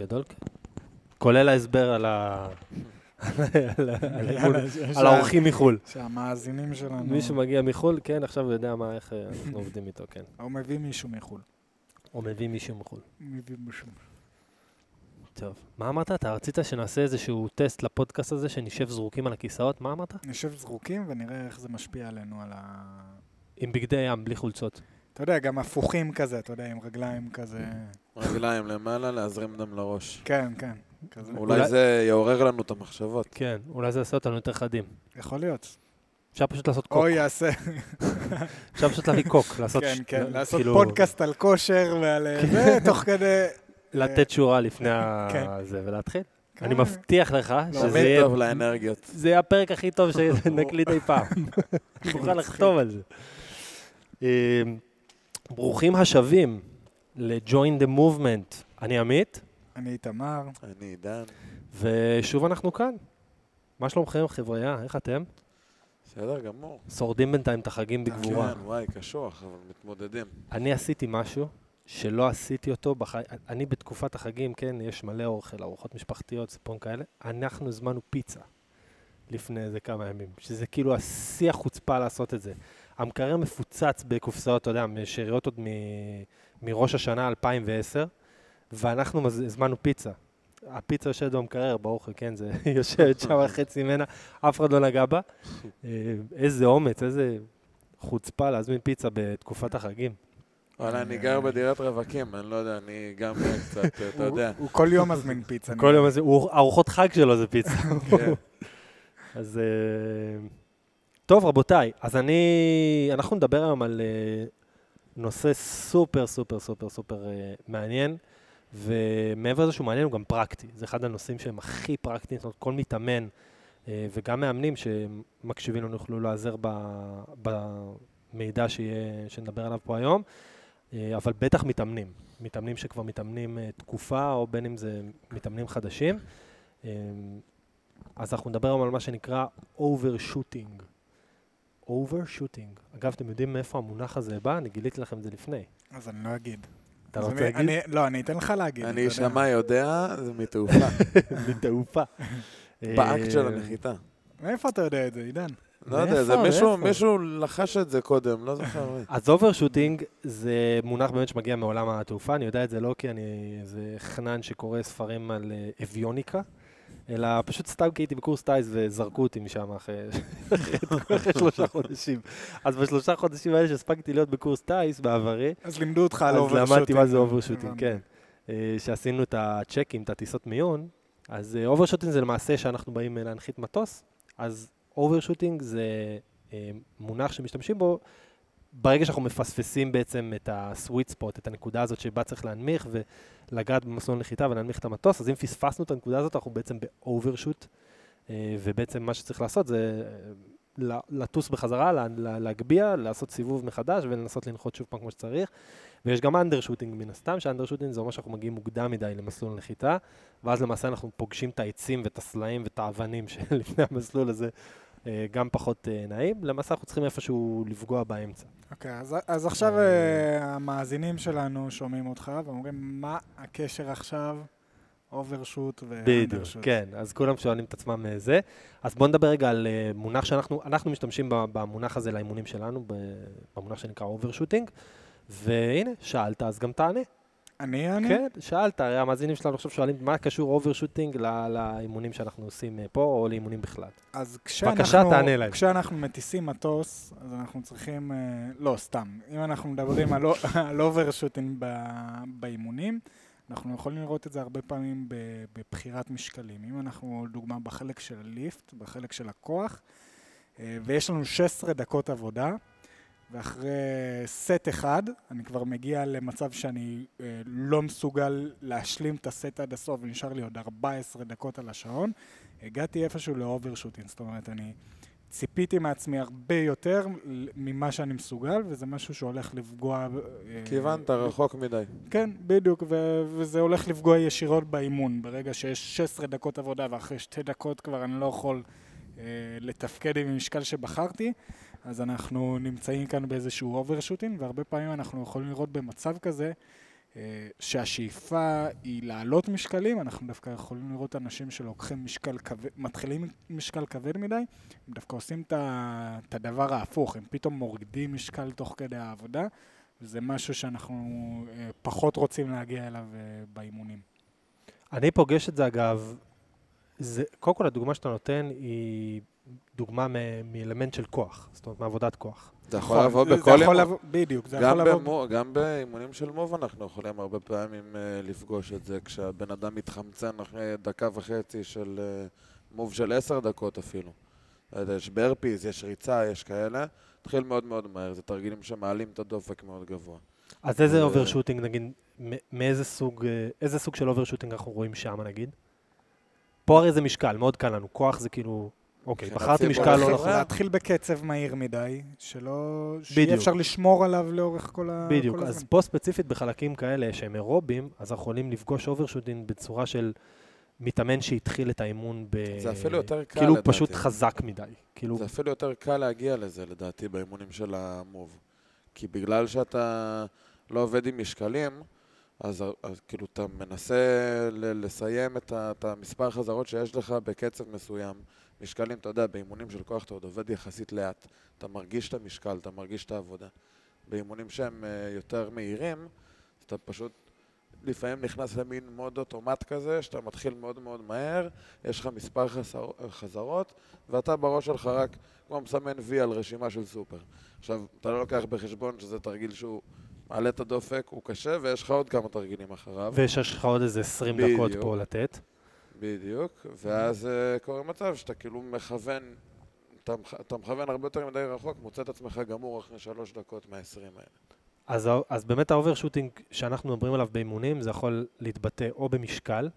בגדול, כן. כולל ההסבר על ה... על האורחים מחו"ל. שהמאזינים שלנו... מי שמגיע מחו"ל, כן, עכשיו הוא יודע מה, איך אה, אנחנו עובדים איתו, כן. או מביא מישהו מחו"ל. או מביא מישהו מחו"ל. מביא מישהו. טוב. מה אמרת? אתה רצית שנעשה איזשהו טסט לפודקאסט הזה, שנשב זרוקים על הכיסאות? מה אמרת? נשב זרוקים ונראה איך זה משפיע עלינו על ה... עם בגדי ים, בלי חולצות. אתה יודע, גם הפוכים כזה, אתה יודע, עם רגליים כזה... רגליים למעלה, להזרים דם לראש. כן, כן. כזה. אולי- אולי זה יעורר לנו את המחשבות. כן, אולי זה יעשה אותנו יותר חדים. יכול להיות. אפשר פשוט לעשות קוק. או יעשה, אפשר פשוט להביא קוק, לעשות... כן, כן, לא- לעשות כאילו, פודקאסט על כושר ועל אה, זה, תוך כדי... לתת שורה לפני כן. זה ולהתחיל. כן. אני מבטיח לך שזה תמיד יהיה... טוב לאנרגיות. זה יהיה הפרק הכי טוב שנקליט אי פעם. אני מוכן לחתום על זה. ברוכים השבים ל-Join the Movement. אני עמית, אני איתמר, אני עידן. ושוב אנחנו כאן. מה שלומכם, חבריה? איך אתם? בסדר גמור. שורדים בינתיים את החגים בגבורה. כן, וואי, קשוח, אבל מתמודדים. אני עשיתי משהו שלא עשיתי אותו בחיים. אני בתקופת החגים, כן, יש מלא אוכל, ארוחות משפחתיות, סיפורים כאלה. אנחנו הזמנו פיצה לפני איזה כמה ימים, שזה כאילו השיא החוצפה לעשות את זה. המקרר מפוצץ בקופסאות, אתה יודע, שאריות עוד מ- מראש השנה 2010, ואנחנו מז- הזמנו פיצה. הפיצה יושבת במקרר, באוכל, כן, זה יושבת שם חצי ממנה, אף אחד לא נגע בה. אה, איזה אומץ, איזה חוצפה להזמין פיצה בתקופת החגים. וואלה, אני גר בדירת רווקים, אני לא יודע, אני גם אה, קצת, אתה יודע. הוא כל יום מזמין פיצה. כל יום הוא- ארוחות חג שלו זה פיצה. כן. אז אה, טוב, רבותיי, אז אני, אנחנו נדבר היום על אה, נושא סופר סופר סופר סופר אה, מעניין, ומעבר לזה שהוא מעניין, הוא גם פרקטי. זה אחד הנושאים שהם הכי פרקטיים, זאת אומרת, כל מתאמן אה, וגם מאמנים שמקשיבים לנו יוכלו להיעזר במידע שיהיה, שנדבר עליו פה היום, אבל בטח מתאמנים. מתאמנים שכבר מתאמנים תקופה, או בין אם זה מתאמנים חדשים. אז אנחנו נדבר היום על מה שנקרא overshooting. Overshooting. אגב, אתם יודעים מאיפה המונח הזה בא? אני גיליתי לכם את זה לפני. אז אני לא אגיד. אתה רוצה אני- להגיד? אני- לא, אני אתן לך להגיד. אני אתה יודע. שמע יודע, זה מתעופה. בתעופה. באקט של אה, הנחיתה. מאיפה אתה יודע את זה, עידן? לא יודע, זה? מישהו? מישהו לחש את זה קודם, לא זוכר מי. אז overshooting זה מונח באמת שמגיע מעולם התעופה, אני יודע את זה לא כי אני איזה חנון שקורא ספרים על אה, אביוניקה, אלא פשוט סתם כי הייתי בקורס טיס וזרקו אותי משם אחרי שלושה חודשים. אז בשלושה חודשים האלה שהספקתי להיות בקורס טיס בעברי, אז לימדו אותך על אז overshooting. למדתי מה זה overshooting, הבנתי. כן. אה, שעשינו את הצ'קים, את הטיסות מיון, אז overshooting זה למעשה שאנחנו באים אה, להנחית מטוס, אז overshooting זה אה, מונח שמשתמשים בו ברגע שאנחנו מפספסים בעצם את ה-sweet spot, את הנקודה הזאת שבה צריך להנמיך ולגעת במסלול נחיתה ולהנמיך את המטוס, אז אם פספסנו את הנקודה הזאת, אנחנו בעצם ב overshoot, אה, ובעצם מה שצריך לעשות זה אה, לטוס בחזרה, לה- לה- להגביה, לעשות סיבוב מחדש ולנסות לנחות שוב פעם כמו שצריך. ויש גם undershooting מן הסתם, ש undershooting זה אומר שאנחנו מגיעים מוקדם מדי למסלול נחיתה, ואז למעשה אנחנו פוגשים את העצים ואת הסלעים ואת האבנים שלפני המסלול הזה, גם פחות אה, נעים. למעשה אנחנו צריכים איפשהו לפגוע באמצע. אוקיי, אז- אז עכשיו אה, אה, המאזינים שלנו שומעים אותך ואומרים, מה הקשר עכשיו, overshoot בדיוק, ו undershoot? כן, אז כולם שואלים את עצמם אה, זה. אז בואו נדבר רגע על אה, מונח שאנחנו, אנחנו משתמשים במונח הזה לאימונים שלנו, במונח שנקרא overshooting, והנה, שאלת, אז גם תענה. אני אני? כן, שאלת, הרי המאזינים שלנו עכשיו שואלים מה קשור overshooting לאימונים שאנחנו עושים אה, פה, או לאימונים בכלל. אז כשאנחנו, בבקשה, תענה להם. כשאנחנו מטיסים מטוס, אז אנחנו צריכים, אה, לא, סתם, אם אנחנו מדברים על, על overshooting באימונים, אנחנו יכולים לראות את זה הרבה פעמים בבחירת משקלים. אם אנחנו, לדוגמה, בחלק של ה lift, בחלק של הכוח, אה, ויש לנו 16 דקות עבודה, ואחרי סט אחד, אני כבר מגיע למצב שאני אה, לא מסוגל להשלים את הסט עד הסוף, ונשאר לי עוד 14 דקות על השעון. הגעתי איפשהו ל overshooting, זאת אומרת, אני ציפיתי מעצמי הרבה יותר ממה שאני מסוגל, וזה משהו שהולך לפגוע... אה, כיוונת רחוק מדי. כן, בדיוק, ו- וזה הולך לפגוע ישירות באימון. ברגע שיש 16 דקות עבודה ואחרי שתי דקות כבר אני לא יכול אה, לתפקד עם המשקל שבחרתי, אז אנחנו נמצאים כאן באיזשהו overshooting, והרבה פעמים אנחנו יכולים לראות במצב כזה אה, שהשאיפה היא להעלות משקלים, אנחנו דווקא יכולים לראות אנשים שלוקחים משקל כבד, מתחילים משקל כבד מדי, הם דווקא עושים את הדבר ההפוך, הם פתאום מורידים משקל תוך כדי העבודה, וזה משהו שאנחנו אה, פחות רוצים להגיע אליו אה, באימונים. אני פוגש את זה, אגב, זה, קודם כל הדוגמה שאתה נותן היא דוגמה מ- מאלמנט של כוח, זאת אומרת, מעבודת כוח. זה יכול נכון, זה בכל אימון. בדיוק, זה גם, יכול. במו, גם באימונים של מוב אנחנו יכולים הרבה פעמים uh, לפגוש את זה, כשהבן אדם מתחמצן אחרי דקה וחצי של uh, מוב של עשר דקות אפילו. יודע, יש ברפיז, יש ריצה, יש כאלה. התחיל מאוד מאוד מהר, זה תרגילים שמעלים את הדופק מאוד גבוה. אז איזה אה, overshooting, נגיד, מאיזה סוג, אה, איזה סוג של overshooting אנחנו רואים שם, נגיד? פה הרי זה משקל, מאוד קל לנו. כוח זה כאילו, אוקיי, בחרתי משקל לא נכון. להתחיל בקצב מהיר מדי, שלא... שיהיה. אפשר לשמור עליו לאורך כל ה- בדיוק, כל אז. פה ספציפית בחלקים כאלה שהם אירוביים, אז אנחנו יכולים לפגוש overshooting בצורה של מתאמן שהתחיל את האימון ב... זה אפילו יותר קל כאילו לדעתי. פשוט חזק מדי. כאילו, זה אפילו יותר קל להגיע לזה, לדעתי, באימונים של ה move. כי בגלל שאתה לא עובד עם משקלים, אז, אז כאילו אתה מנסה ל- לסיים את, ה, את המספר חזרות שיש לך בקצב מסוים. משקלים, אתה יודע, באימונים של כוח אתה עוד עובד יחסית לאט. אתה מרגיש את המשקל, אתה מרגיש את העבודה. באימונים שהם אה, יותר מהירים, אתה פשוט לפעמים נכנס למין מוד אוטומט כזה, שאתה מתחיל מאוד מאוד מהר, יש לך מספר חסר, חזרות, ואתה בראש שלך רק כמו מסמן וי על רשימה של סופר. עכשיו, אתה לא לוקח בחשבון שזה תרגיל שהוא מעלה את הדופק, הוא קשה, ויש לך עוד כמה תרגילים אחריו. ויש לך עוד איזה 20 דקות בדיוק. פה לתת. בדיוק, ואז uh, קורה מצב שאתה כאילו מכוון, אתה, אתה מכוון הרבה יותר מדי רחוק, מוצא את עצמך גמור אחרי שלוש דקות מהעשרים האלה. אז, אז באמת ה overshooting שאנחנו מדברים עליו באימונים, זה יכול להתבטא או במשקל,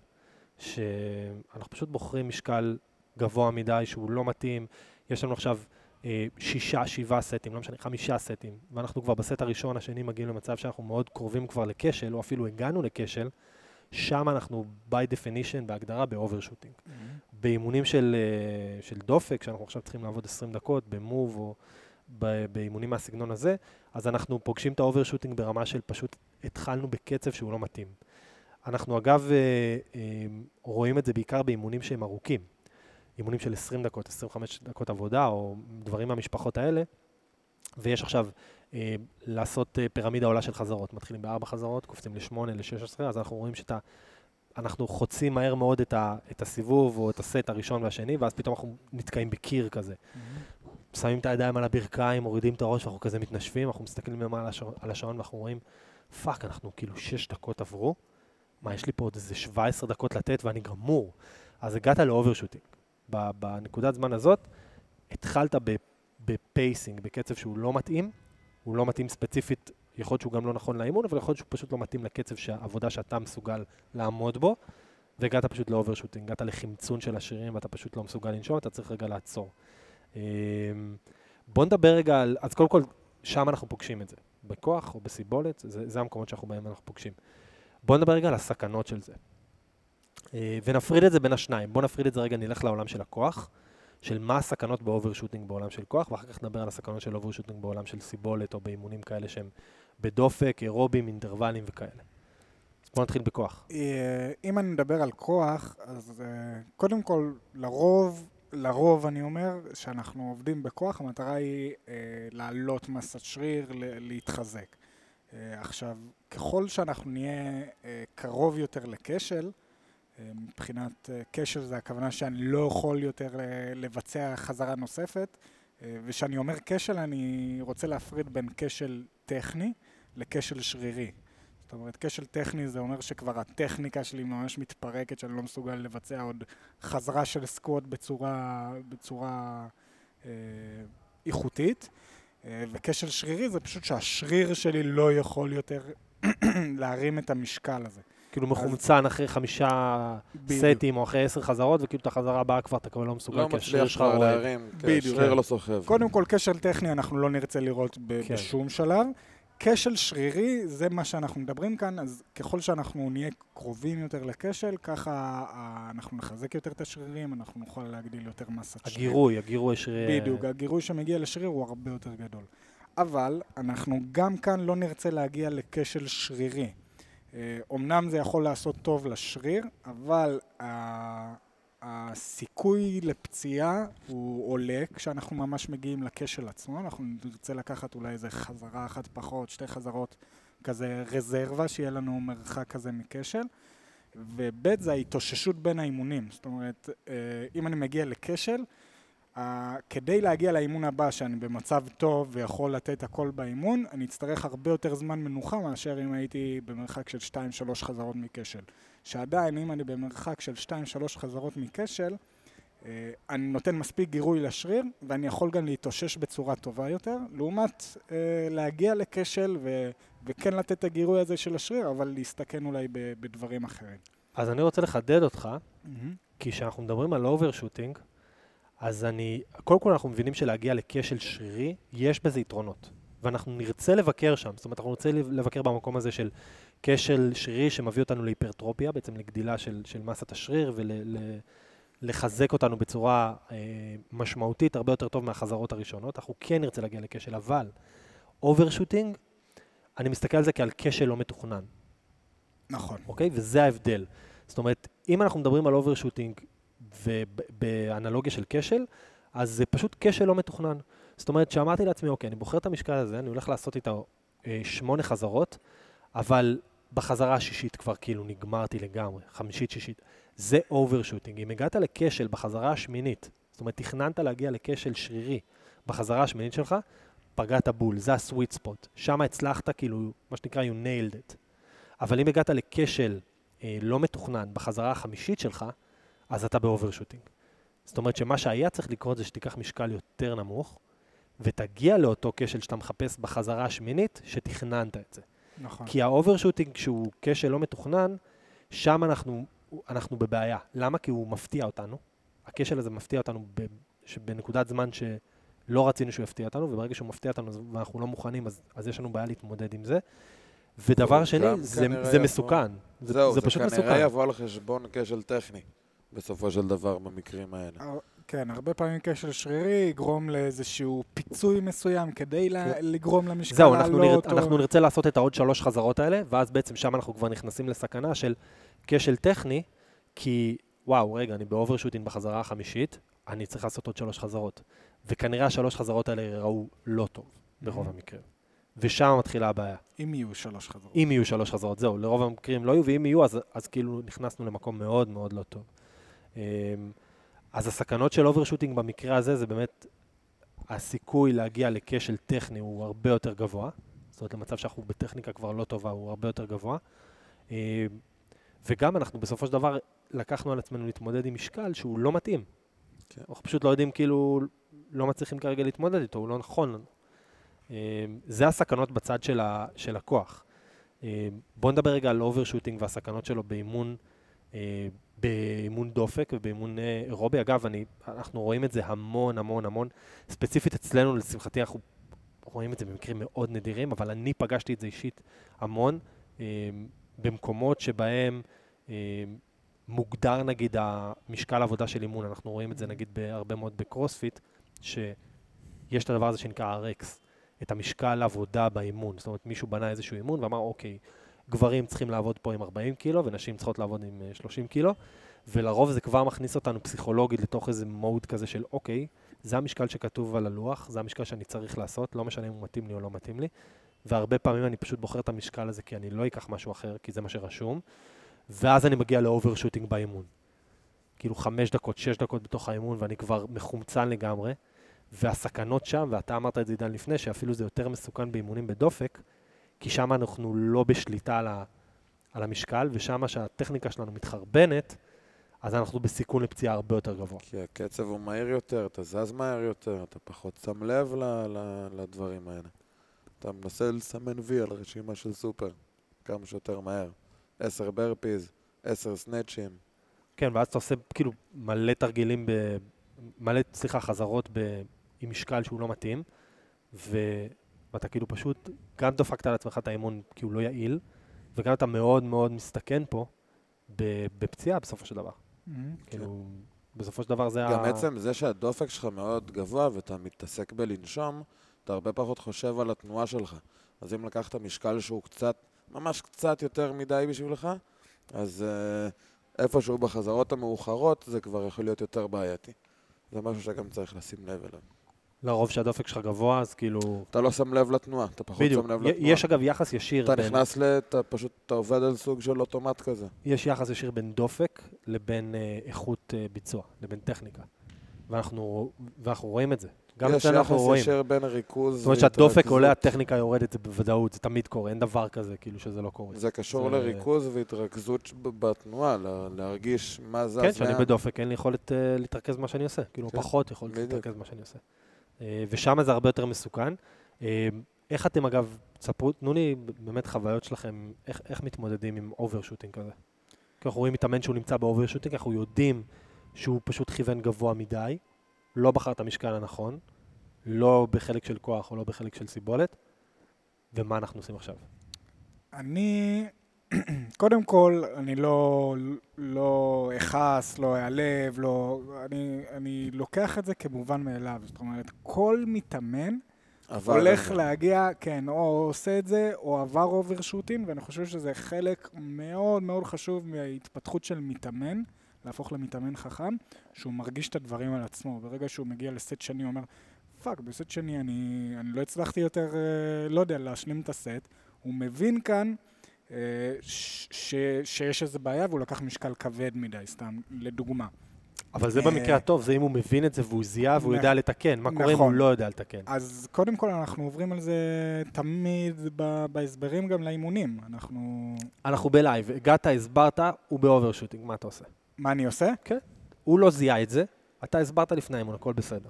שאנחנו פשוט בוחרים משקל גבוה מדי שהוא לא מתאים. יש לנו עכשיו אה, שישה, שבעה סטים, לא משנה, חמישה סטים, ואנחנו כבר בסט הראשון, השני מגיעים למצב שאנחנו מאוד קרובים כבר לכשל, או אפילו הגענו לכשל, שם אנחנו by definition, בהגדרה, ב overshooting. באימונים של, אה, של דופק, שאנחנו עכשיו צריכים לעבוד 20 דקות, במוב או באימונים מהסגנון הזה, אז אנחנו פוגשים את ה overshooting ברמה של פשוט התחלנו בקצב שהוא לא מתאים. אנחנו אגב אה, אה, רואים את זה בעיקר באימונים שהם ארוכים. אימונים של 20 דקות, 25 דקות עבודה, או דברים מהמשפחות האלה, ויש עכשיו לעשות אה, פירמידה עולה של חזרות. מתחילים בארבע חזרות, קופצים לשמונה, לשש עשרה, אז אנחנו רואים שאתה... אנחנו חוצים מהר מאוד את, ה, את הסיבוב או את הסט הראשון והשני, ואז פתאום אנחנו נתקעים בקיר כזה. שמים את הידיים על הברכיים, מורידים את הראש, ואנחנו כזה מתנשפים, אנחנו מסתכלים למעלה על השעון- על השעון ואנחנו רואים, fuck, אנחנו כאילו שש דקות עברו, מה, יש לי פה עוד איזה 17 דקות לתת ואני גמור. אז הגעת ל overshooting. בנקודת זמן הזאת, התחלת ב pacing, בקצב שהוא לא מתאים, הוא לא מתאים ספציפית, יכול להיות שהוא גם לא נכון לאימון, אבל יכול להיות שהוא פשוט לא מתאים לקצב העבודה שאתה מסוגל לעמוד בו, והגעת פשוט ל overshooting, הגעת לחמצון של השרירים ואתה פשוט לא מסוגל לנשום, אתה צריך רגע לעצור. אמ, בוא נדבר רגע על, אז קודם כל, שם אנחנו פוגשים את זה. בכוח או בסיבולת, זה, זה המקומות שאנחנו בהם אנחנו פוגשים. בוא נדבר רגע על הסכנות של זה. אה, ונפריד את זה בין השניים. בוא נפריד את זה רגע, נלך לעולם של הכוח, של מה הסכנות ב overshooting בעולם של כוח, ואחר כך נדבר על הסכנות של overshooting בעולם של סיבולת או באימונים כאלה שהם בדופק, אירובים, אינטרוולים וכאלה. אז בוא נתחיל בכוח. אה, אם אני מדבר על כוח, אז אה, קודם כל, לרוב, לרוב אני אומר שאנחנו עובדים בכוח, המטרה היא אה, להעלות מסת שריר, להתחזק. עכשיו, ככל שאנחנו נהיה קרוב יותר לכשל, מבחינת אה, כשל זה הכוונה שאני לא יכול יותר אה, לבצע חזרה נוספת, אה, וכשאני אומר כשל אני רוצה להפריד בין כשל טכני לכשל שרירי. זאת אומרת, כשל טכני זה אומר שכבר הטכניקה שלי ממש מתפרקת, שאני לא מסוגל לבצע עוד חזרה של סקוואט בצורה, בצורה אה, איכותית. אה, וכשל שרירי זה פשוט שהשריר שלי לא יכול יותר להרים את המשקל הזה. כאילו מחומצן אחרי חמישה. סטים או אחרי עשר חזרות, וכאילו את החזרה הבאה כבר אתה כבר לא מסוגל, לא כי השריר מצליח שלך רועד. כן, בדיוק. שריר כן. לא סוחב. קודם כל, כשל טכני אנחנו לא נרצה לראות כן. בשום שלב. כשל שרירי, זה מה שאנחנו מדברים כאן, אז ככל שאנחנו נהיה קרובים יותר לכשל, ככה אה, אנחנו נחזק יותר את השרירים, אנחנו נוכל להגדיל יותר מסת שריר. הגירוי, הגירוי השריר... בדיוק, הגירוי שמגיע לשריר הוא הרבה יותר גדול. אבל אנחנו גם כאן לא נרצה להגיע לכשל שרירי. אה, אומנם זה יכול לעשות טוב לשריר, אבל הסיכוי לפציעה הוא עולה כשאנחנו ממש מגיעים לכשל עצמו. אנחנו נרצה לקחת אולי איזה חזרה אחת פחות, שתי חזרות, כזה רזרבה, שיהיה לנו מרחק כזה מכשל. וב' זה ההתאוששות בין האימונים. זאת אומרת, אה, אם אני מגיע לכשל, אה, כדי להגיע לאימון הבא, שאני במצב טוב ויכול לתת הכל באימון, אני אצטרך הרבה יותר זמן מנוחה מאשר אם הייתי במרחק של 2-3 חזרות מכשל. שעדיין, אם אני במרחק של 2-3 חזרות מכשל, אה, אני נותן מספיק גירוי לשריר, ואני יכול גם להתאושש בצורה טובה יותר, לעומת אה, להגיע לכשל ו- וכן לתת את הגירוי הזה של השריר, אבל להסתכן אולי ב- בדברים אחרים. אז אני רוצה לחדד אותך, כי כשאנחנו מדברים על overshooting, אז אני, קודם כל אנחנו מבינים שלהגיע לכשל שרירי, יש בזה יתרונות. ואנחנו נרצה לבקר שם, זאת אומרת, אנחנו נרצה לבקר במקום הזה של כשל שרירי שמביא אותנו להיפרטרופיה, בעצם לגדילה של, של מסת השריר ולחזק אותנו בצורה אה, משמעותית הרבה יותר טוב מהחזרות הראשונות. אנחנו כן נרצה להגיע לכשל, אבל overshooting, אני מסתכל על זה כעל כשל לא מתוכנן. נכון. אוקיי? וזה ההבדל. זאת אומרת, אם אנחנו מדברים על overshooting ובאנלוגיה של כשל, אז זה פשוט כשל לא מתוכנן. זאת אומרת, שאמרתי לעצמי, אוקיי, אני בוחר את המשקל הזה, אני הולך לעשות איתו אה, שמונה חזרות, אבל בחזרה השישית כבר כאילו נגמרתי לגמרי, חמישית, שישית. זה overshooting. אם הגעת לכשל בחזרה השמינית, זאת אומרת, תכננת להגיע לכשל שרירי בחזרה השמינית שלך, פגעת בול, זה ה sweet spot. שם הצלחת, כאילו, מה שנקרא, you nailed it. אבל אם הגעת לכשל אה, לא מתוכנן בחזרה החמישית שלך, אז אתה ב overshooting. זאת אומרת שמה שהיה צריך לקרות זה שתיקח משקל יותר נמוך, ותגיע לאותו כשל שאתה מחפש בחזרה השמינית, שתכננת את זה. נכון. כי ה overshooting, שהוא כשל לא מתוכנן, שם אנחנו, אנחנו בבעיה. למה? כי הוא מפתיע אותנו. הכשל הזה מפתיע אותנו ב, בנקודת זמן שלא רצינו שהוא יפתיע אותנו, וברגע שהוא מפתיע אותנו ואנחנו לא מוכנים, אז, אז יש לנו בעיה להתמודד עם זה. ודבר שני, זה, כנראה זה יבוא- מסוכן. זה, זהו, זה זה פשוט כנראה מסוכן. יבוא על חשבון כשל טכני, בסופו של דבר, במקרים האלה. כן, הרבה פעמים כשל שרירי יגרום לאיזשהו פיצוי מסוים כדי לה- לגרום למשקל זהו, אנחנו, נר, לעלות. או- אנחנו נרצה לעשות את העוד שלוש חזרות האלה, ואז בעצם שם אנחנו כבר נכנסים לסכנה של כשל טכני, כי וואו, רגע, אני ב overshooting בחזרה החמישית, אני צריך לעשות עוד שלוש חזרות. וכנראה השלוש חזרות האלה יראו לא טוב, ברוב Mhm. המקרים. ושם מתחילה הבעיה. אם יהיו שלוש חזרות. אם יהיו שלוש חזרות, זהו, לרוב המקרים לא יהיו, ואם יהיו, אז, אז כאילו נכנסנו למקום מאוד מאוד לא טוב. אמ, אז הסכנות של overshooting במקרה הזה, זה באמת, הסיכוי להגיע לכשל טכני הוא הרבה יותר גבוה. זאת אומרת, למצב שאנחנו בטכניקה כבר לא טובה, הוא הרבה יותר גבוה. אמ, וגם אנחנו בסופו של דבר לקחנו על עצמנו להתמודד עם משקל שהוא לא מתאים. כן. אנחנו פשוט לא יודעים, כאילו, לא מצליחים כרגע להתמודד איתו, הוא לא נכון לנו. אמ, זה הסכנות בצד של, ה, של הכוח. בואו נדבר רגע על overshooting והסכנות שלו באימון, באימון דופק ובאימון אה, אירובי. אגב, אני, אנחנו רואים את זה המון המון המון. ספציפית אצלנו, לשמחתי, אנחנו רואים את זה במקרים מאוד נדירים, אבל אני פגשתי את זה אישית המון, אמ, במקומות שבהם אמ, מוגדר נגיד המשקל עבודה של אימון, אנחנו רואים את זה נגיד בהרבה מאוד בקרוספיט, שיש את הדבר הזה שנקרא RX, את המשקל עבודה באימון. זאת אומרת, מישהו בנה איזשהו אימון ואמר, אוקיי, גברים צריכים לעבוד פה עם 40 קילו ונשים צריכות לעבוד עם אה, 30 קילו, ולרוב זה כבר מכניס אותנו פסיכולוגית לתוך איזה mode כזה של, אוקיי, זה המשקל שכתוב על הלוח, זה המשקל שאני צריך לעשות, לא משנה אם הוא מתאים לי או לא מתאים לי, והרבה פעמים אני פשוט בוחר את המשקל הזה כי אני לא אקח משהו אחר, כי זה מה שרשום, ואז אני מגיע ל overshooting באימון. כאילו חמש דקות, שש דקות בתוך האימון, ואני כבר מחומצן לגמרי, והסכנות שם, ואתה אמרת את זה עידן לפני, שאפילו זה יותר מסוכן באימונים בדופק, כי שם אנחנו לא בשליטה על, ה, על המשקל, ושם שהטכניקה שלנו מתחרבנת, אז אנחנו בסיכון לפציעה הרבה יותר גבוה. כי הקצב הוא מהיר יותר, אתה זז מהר יותר, אתה פחות שם לב ל- ל- לדברים האלה. אתה מנסה לסמן וי על רשימה של סופר, כמה שיותר מהר. עשר ברפיז, עשר סנאצ'ים. כן, ואז אתה עושה כאילו מלא תרגילים, ב, מלא, סליחה, חזרות ב, עם משקל שהוא לא מתאים, ו, ואתה כאילו פשוט גם דפקת על עצמך את האימון כי הוא לא יעיל, וגם אתה מאוד מאוד מסתכן פה ב, בפציעה בסופו של דבר. כאילו, בסופו של דבר זה גם ה... עצם זה שהדופק שלך מאוד גבוה ואתה מתעסק בלנשום, אתה הרבה פחות חושב על התנועה שלך. אז אם לקחת משקל שהוא קצת ממש קצת יותר מדי בשבילך, אז uh, איפשהו בחזרות המאוחרות זה כבר יכול להיות יותר בעייתי. זה משהו שגם צריך לשים לב אליו. לרוב שהדופק שלך גבוה, אז כאילו... אתה לא שם לב לתנועה, אתה פחות בדיוק. שם לב לתנועה. יש אגב יחס ישיר אתה בין... נכנס ל... אתה פשוט, אתה עובד על סוג של אוטומט כזה. יש יחס ישיר בין דופק לבין אה, איכות אה, ביצוע, לבין טכניקה. ואנחנו, ואנחנו רואים את זה. גם יש אצלנו אנחנו יחס רואים. ישר בין ריכוז זאת אומרת שהדופק. עולה, הטכניקה יורדת, זה בוודאות, זה תמיד קורה, אין דבר כזה, כאילו שזה לא קורה. זה קשור זה- לריכוז והתרכזות בתנועה, לה- להרגיש מה זז כן, כשאני. בדופק, אין לי יכולת אה, להתרכז במה שאני עושה. כאילו, כן, פחות יכולת. להתרכז במה שאני עושה. אה, ושם זה הרבה יותר מסוכן. אה, איך אתם, אגב, תספרו, תנו לי באמת חוויות שלכם, איך, איך מתמודדים עם overshooting כזה. כי אנחנו רואים מתאמן שהוא נמצא ב overshooting, אנחנו יודעים שהוא פשוט כיוון גבוה מדי, לא בחר את המשקל הנכון, לא בחלק של כוח או לא בחלק של סיבולת, ומה אנחנו עושים עכשיו? אני, קודם כל, אני לא, לא אכעס, לא אעלב, לא... אני, אני לוקח את זה כמובן מאליו. זאת אומרת, כל מתאמן הולך להגיע, כן, או עושה את זה, או עבר overshooting, ואני חושב שזה חלק מאוד מאוד חשוב מההתפתחות של מתאמן, להפוך למתאמן חכם, שהוא מרגיש את הדברים על עצמו. ברגע שהוא מגיע לסט שני, הוא אומר, fuck, בסט שני אני, אני לא הצלחתי יותר, אה, לא יודע, להשלים את הסט. הוא מבין כאן ש, ש, שיש איזו בעיה, והוא לקח משקל כבד מדי, סתם, לדוגמה. אבל זה אה, במקרה הטוב, זה אם הוא מבין את זה והוא זיהה והוא יודע לתקן. מה קורה אם הוא נכון. לא יודע לתקן? אז קודם כל אנחנו עוברים על זה תמיד בהסברים גם לאימונים. אנחנו... אנחנו ב live, הגעת, הסברת, הוא ב overshooting, מה אתה עושה? מה אני עושה? הוא לא זיהה את זה, אתה הסברת לפני האימון, הכל בסדר.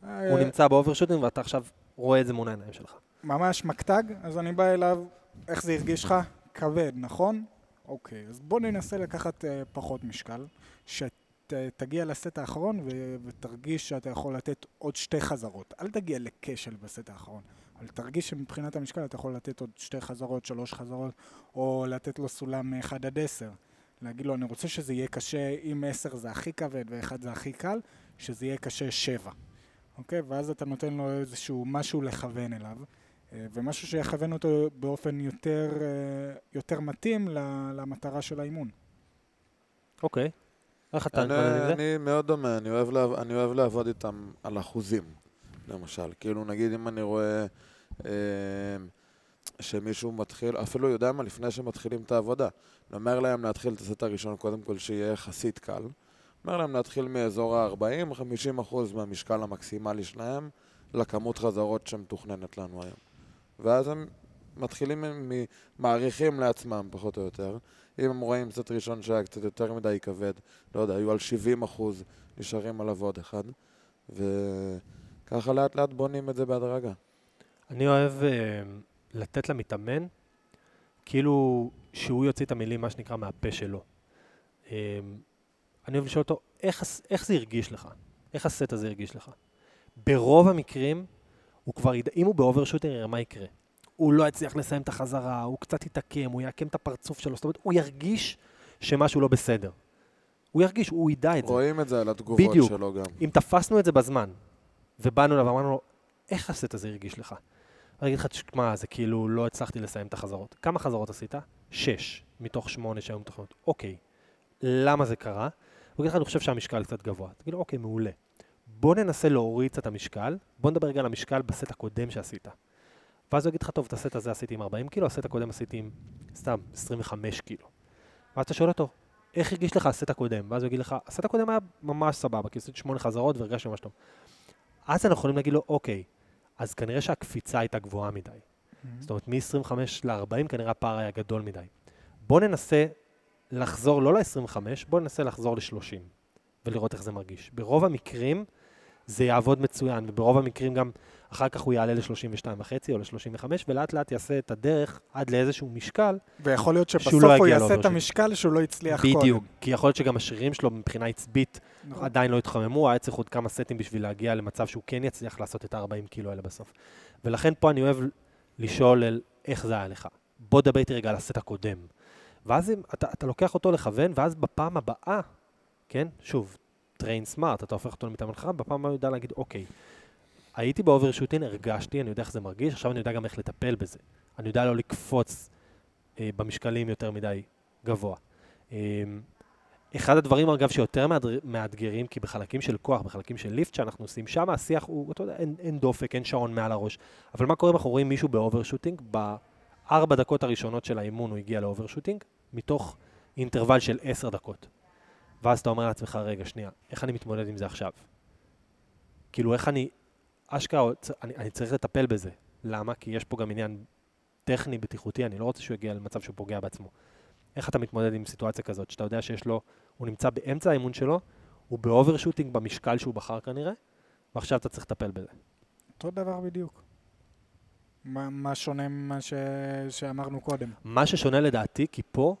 הוא אה, נמצא ב overshooting ואתה עכשיו רואה את זה מול העיניים שלך. ממש מקטג, אז אני בא אליו, איך זה הרגיש לך? כבד, נכון? אוקיי, אז בוא ננסה לקחת אה, פחות משקל, שתגיע לסט האחרון ו- ותרגיש שאתה יכול לתת עוד שתי חזרות. אל תגיע לכשל בסט האחרון, אבל תרגיש שמבחינת המשקל אתה יכול לתת עוד שתי חזרות, שלוש חזרות, או לתת לו סולם 1 עד 10. להגיד לו, אני רוצה שזה יהיה קשה, אם 10 זה הכי כבד ו-1 זה הכי קל, שזה יהיה קשה 7. אוקיי? ואז אתה נותן לו איזשהו משהו לכוון אליו, ומשהו שיכוון אותו באופן יותר, אה, יותר מתאים למטרה של האימון. אוקיי. איך אתה אני, מתמודד עם זה? אני מאוד דומה, אני אוהב, לעב, אני אוהב לעבוד איתם על אחוזים, למשל. כאילו, נגיד אם אני רואה אה, שמישהו מתחיל, אפילו יודע מה, לפני שמתחילים את העבודה, אני אומר להם להתחיל את הסט הראשון, קודם כל שיהיה יחסית קל. אומר להם להתחיל מאזור ה-40-50 אחוז מהמשקל המקסימלי שלהם לכמות חזרות שמתוכננת לנו היום. ואז הם מתחילים, מ- מ- מעריכים לעצמם, פחות או יותר. אם הם רואים סט ראשון שהיה קצת יותר מדי כבד, לא יודע, היו על 70 אחוז, נשארים עליו עוד אחד. וככה לאט לאט בונים את זה בהדרגה. אני אוהב אה, לתת למתאמן, כאילו שהוא יוציא את המילים, מה שנקרא, מהפה שלו. אה, אני אוהב לשאול אותו, איך, איך זה הרגיש לך? איך הסט הזה הרגיש לך? ברוב המקרים, הוא כבר ידע, אם הוא ב overshooting, הרי מה יקרה? הוא לא יצליח לסיים את החזרה, הוא קצת יתעקם, הוא יעקם את הפרצוף שלו, זאת אומרת, הוא ירגיש שמשהו לא בסדר. הוא ירגיש, הוא ידע את זה. רואים את זה על התגובות בדיוק. שלו גם. אם תפסנו את זה בזמן, ובאנו אליו ואמרנו לו, איך הסט הזה הרגיש לך? אני אגיד לך, תשמע, זה כאילו לא הצלחתי לסיים את החזרות. כמה חזרות עשית? שש, מתוך שמונה שהיו מתוכנות. אוקיי, למה זה קרה? הוא יגיד לך, אני חושב שהמשקל קצת גבוה. תגיד לו, אוקיי, מעולה. בוא ננסה להוריד קצת המשקל, בוא נדבר רגע על המשקל בסט הקודם שעשית. ואז הוא יגיד לך, טוב, את הסט הזה עשיתי עם 40 קילו, הסט הקודם עשיתי עם סתם 25 קילו. ואז אתה שואל אותו, איך הרגיש לך הסט הקודם? ואז הוא יגיד לך, הסט הקודם היה ממש סבבה, כי עשיתי שמונה חזרות והרגשתי ממש טוב. אז אנחנו יכולים להגיד לו, אוקיי, אז כנראה שהקפיצה הייתה גבוהה מדי. זאת אומרת, מ-25 ל-40 כנראה הפער היה גדול מדי. בוא ננסה לחזור לא ל-25, בוא ננסה לחזור ל-30, ולראות איך זה מרגיש. ברוב המקרים זה יעבוד מצוין, וברוב המקרים גם אחר כך הוא יעלה ל-32.5 או ל-35, ולאט לאט יעשה את הדרך עד לאיזשהו משקל, ויכול להיות שבסוף לא הוא יעשה את. המשקל שהוא לא הצליח קודם. בדיוק. כי יכול להיות שגם השרירים שלו מבחינה עצבית נכון. עדיין לא התחממו, היה צריך עוד כמה סטים בשביל להגיע למצב שהוא כן יצליח לעשות את ה-40 קילו האלה בסוף. ולכן פה אני אוהב לשאול על איך זה היה לך. בוא דבר איתי רגע על הסט הקודם. ואז אם, אתה, אתה לוקח אותו לכוון, ואז בפעם הבאה, כן, שוב, train smart, אתה הופך אותו למתאמן חכם, בפעם הבאה יודע להגיד, אוקיי, הייתי באוברשוטין, הרגשתי, אני יודע איך זה מרגיש, עכשיו אני יודע גם איך לטפל בזה. אני יודע לא לקפוץ אה, במשקלים יותר מדי גבוה. אה, אחד הדברים, אגב, שיותר מאתגר- מאתגרים, כי בחלקים של כוח, בחלקים של lift שאנחנו עושים, שם השיח הוא, אתה יודע, אין, אין דופק, אין שעון מעל הראש. אבל מה קורה אם אנחנו רואים מישהו ב overshooting? בארבע דקות הראשונות של האימון הוא הגיע ל overshooting, מתוך אינטרוול של עשר דקות. ואז אתה אומר לעצמך, רגע, שנייה, איך אני מתמודד עם זה עכשיו? כאילו, איך אני, אשכרה, אני, אני צריך לטפל בזה. למה? כי יש פה גם עניין טכני, בטיחותי, אני לא רוצה שהוא יגיע למצב שהוא פוגע בעצמו. איך אתה מתמודד עם סיטואציה כזאת, שאתה יודע שיש לו, הוא נמצא באמצע האימון שלו, הוא ב overshooting במשקל שהוא בחר כנראה, ועכשיו אתה צריך לטפל בזה. אותו דבר בדיוק. מה, מה שונה ממה ש... שאמרנו קודם? מה ששונה לדעתי, כי פה,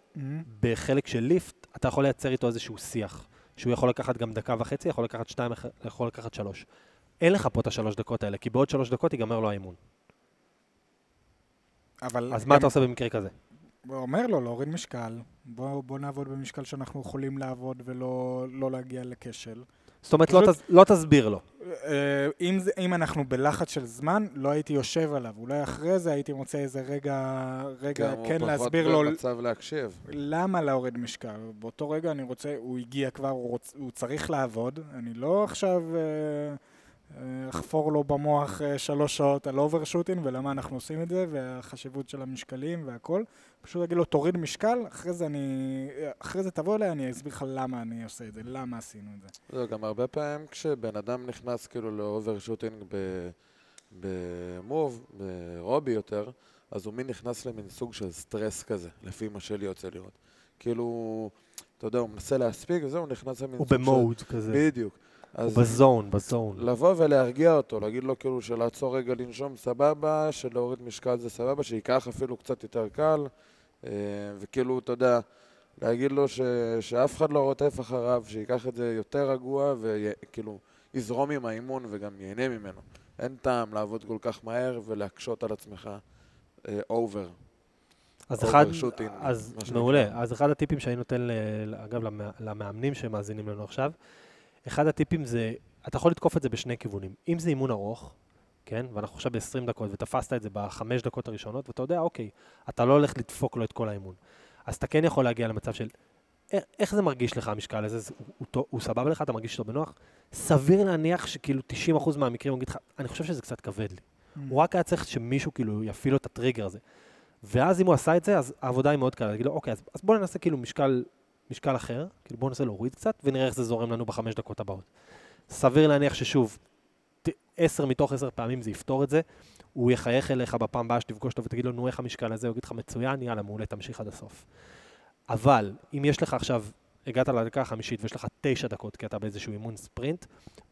בחלק של lift, אתה יכול לייצר איתו איזשהו שיח, שהוא יכול לקחת גם דקה וחצי, יכול לקחת שתיים, יכול לקחת שלוש. אין לך פה את השלוש דקות האלה, כי בעוד שלוש דקות ייגמר לו האימון. אבל... אז מה גם- אתה עושה במקרה כזה? הוא אומר לו להוריד משקל, בוא, בוא נעבוד במשקל שאנחנו יכולים לעבוד ולא לא להגיע לכשל. זאת אומרת, לא, פשוט- תס, לא תסביר לו. אה, אם, זה, אם אנחנו בלחץ של זמן, לא הייתי יושב עליו. אולי אחרי זה הייתי מוצא איזה רגע, רגע גם הוא כן פחות להסביר לו במצב להקשיב. למה להוריד משקל. באותו רגע אני רוצה, הוא הגיע כבר, הוא, רוצ, הוא צריך לעבוד. אני לא עכשיו אה, אחפור לו במוח אה, שלוש שעות על overshooting ולמה אנחנו עושים את זה, והחשיבות של המשקלים והכל. פשוט להגיד לו, תוריד משקל, אחרי זה אני... אחרי זה תבוא אליי, אני אסביר לך למה אני עושה את זה, למה עשינו את זה. זה גם הרבה פעמים כשבן אדם נכנס כאילו ל overshooting ב- במוב, באירובי יותר, אז הוא מין נכנס למין סוג של סטרס כזה, לפי מה שלי יוצא לראות. כאילו, אתה יודע, הוא מנסה להספיק וזהו, הוא נכנס למין הוא סוג של... ב mode כזה. בדיוק. הוא בזון, בזון. לבוא ולהרגיע אותו, להגיד לו כאילו שלעצור רגע לנשום סבבה, שלהוריד משקל זה סבבה, שייקח אפילו קצת יותר קל, אה, וכאילו, אתה יודע, להגיד לו ש, שאף אחד לא רודף אחריו, שייקח את זה יותר רגוע, וכאילו, יזרום עם האימון וגם ייהנה ממנו. אין טעם לעבוד כל כך מהר ולהקשות על עצמך אובר. אז אחד, overshooting, אז. מעולה. אז אחד הטיפים שאני נותן, אגב, למא- למאמנים שמאזינים לנו עכשיו, אחד הטיפים זה, אתה יכול לתקוף את זה בשני כיוונים. אם זה אימון ארוך, כן, ואנחנו עכשיו ב-20 דקות, ותפסת את זה בחמש דקות הראשונות, ואתה יודע, אוקיי, אתה לא הולך לדפוק לו את כל האימון. אז אתה כן יכול להגיע למצב של, "א- איך זה מרגיש לך, המשקל הזה? זה- הוא, הוא, הוא סבבה לך? אתה מרגיש אותו בנוח? סביר להניח שכאילו 90% מהמקרים הוא יגיד לך, אני חושב שזה קצת כבד לי. הוא רק היה צריך שמישהו כאילו יפעיל לו את הטריגר הזה. ואז אם הוא עשה את זה, אז העבודה היא מאוד קלה. להגיד לו, אוקיי, אז, אז בוא ננסה כאילו משקל, משקל אחר, כאילו בוא ננסה להוריד קצת, ונראה איך זה זורם לנו בחמש דקות הבאות. סביר להניח ששוב, עשר מתוך עשר פעמים זה יפתור את זה, הוא יחייך אליך בפעם הבאה שתפגוש אותו ותגיד לו, נו, איך המשקל הזה? הוא יגיד לך, מצוין, יאללה, מעולה, תמשיך עד הסוף. אבל, אם יש לך עכשיו, הגעת לדקה החמישית ויש לך תשע דקות, כי אתה באיזשהו אימון ספרינט,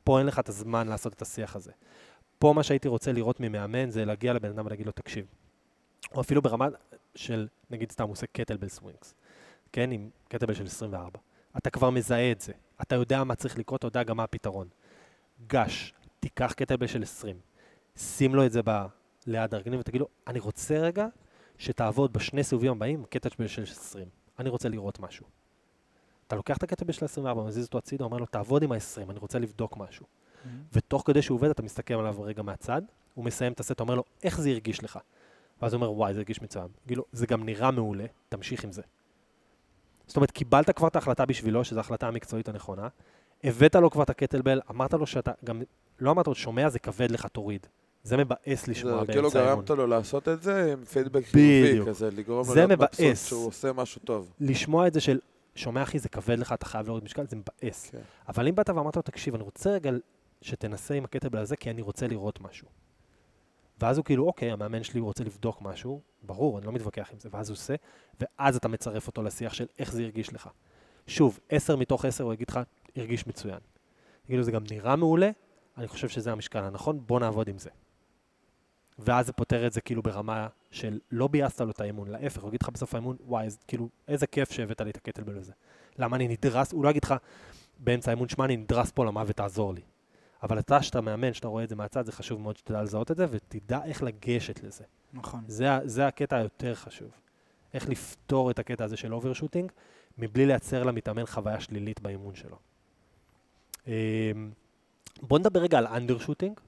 פה אין לך את הזמן לעשות את השיח הזה. פה מה שהייתי רוצה לראות ממאמן זה להגיע לבן אדם ולהגיד לו, תקשיב, או אפילו ברמה של, נגיד סתם, הוא עושה קטלבל סווינגס, כן, עם קטלבל של 24. אתה כבר מזהה את זה, אתה יודע מה צריך לקרות, אתה יודע גם מה הפתרון. גש, תיקח קטלבל של 20, שים לו את זה ב... ליד הרגלים ותגיד לו, אני רוצה רגע שתעבוד בשני סיבובים הבאים קטלבל של 20. אני רוצה לראות משהו. אתה לוקח את הקטלבל של 24, מזיז אותו הצידה, אומר לו, תעבוד עם ה-20, אני רוצה לבדוק משהו. ותוך כדי שהוא עובד, אתה מסתכל עליו רגע מהצד, הוא מסיים את הסט, אומר לו, איך זה הרגיש לך? ואז הוא אומר, וואי, זה הרגיש מצוין. תגיד לו, זה גם נראה מעולה, תמשיך עם זה. זאת אומרת, קיבלת כבר את ההחלטה בשבילו, שזו ההחלטה המקצועית הנכונה, הבאת לו כבר את הקטלבל, אמרת לו שאתה, גם לא אמרת לו, שומע, זה כבד לך, תוריד. זה מבאס לשמוע כאילו באמצע האימון. גרמת לו לעשות את זה עם פידבק חיובי. כזה, לגרום לו להיות מבסוט. שהוא עושה משהו טוב. לשמוע את זה של, שומע אחי, זה כבד לך, אתה חייב להוריד משקל, זה מבאס. כן. אבל אם באת ואמרת לו, תקשיב, אני רוצה רגע שתנסה עם הקטבל הזה, כי אני רוצה לראות משהו. ואז הוא כאילו, אוקיי, המאמן שלי רוצה לבדוק משהו, ברור, אני לא מתווכח עם זה, ואז הוא עושה, ואז אתה מצרף אותו לשיח של איך זה הרגיש לך. שוב, עשר מתוך עשר הוא יגיד לך, הרגיש מצוין. יגיד לו, זה גם נראה מעולה, אני חושב שזה המשקל הנכון, בוא נעבוד עם זה. ואז זה פותר את זה כאילו ברמה של לא ביאסת לו את האימון, להפך, הוא יגיד לך בסוף האימון, וואי, איזה, כאילו, איזה כיף שהבאת לי את הקטלבל הזה. למה אני נדרס, הוא לא יגיד לך באמצע האימון, שמע, אני נדרס פה למוות, תעזור לי. אבל אתה, שאתה מאמן, שאתה רואה את זה מהצד, זה חשוב מאוד שתדע לזהות את זה, ותדע איך לגשת לזה. נכון. זה, זה הקטע היותר חשוב. איך לפתור את הקטע הזה של overshooting, מבלי לייצר למתאמן חוויה שלילית באימון שלו. אמ, בואו נדבר רגע על undershooting,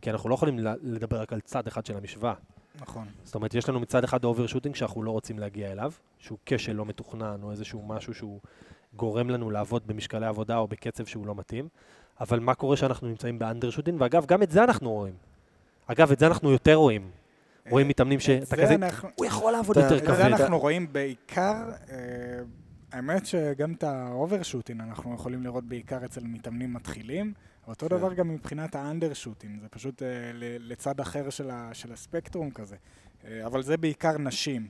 כי אנחנו לא יכולים לדבר רק על צד אחד של המשוואה. נכון. זאת אומרת, יש לנו מצד אחד overshooting שאנחנו לא רוצים להגיע אליו, שהוא כשל לא מתוכנן, או איזשהו משהו שהוא גורם לנו לעבוד במשקלי עבודה או בקצב שהוא לא מתאים, אבל מה קורה כשאנחנו נמצאים ב undershooting, ואגב, גם את זה אנחנו רואים. אגב, את זה אנחנו יותר רואים. רואים מתאמנים את שאתה זה כזה, אנחנו- הוא יכול לעבוד אתה- יותר את כבד. זה אנחנו רואים בעיקר, אה, האמת שגם את ה overshooting אנחנו יכולים לראות בעיקר אצל מתאמנים מתחילים, אותו כן. דבר גם מבחינת ה undershooting, זה פשוט אה, ל- לצד אחר של ה- של הספקטרום כזה. אה, אבל זה בעיקר נשים.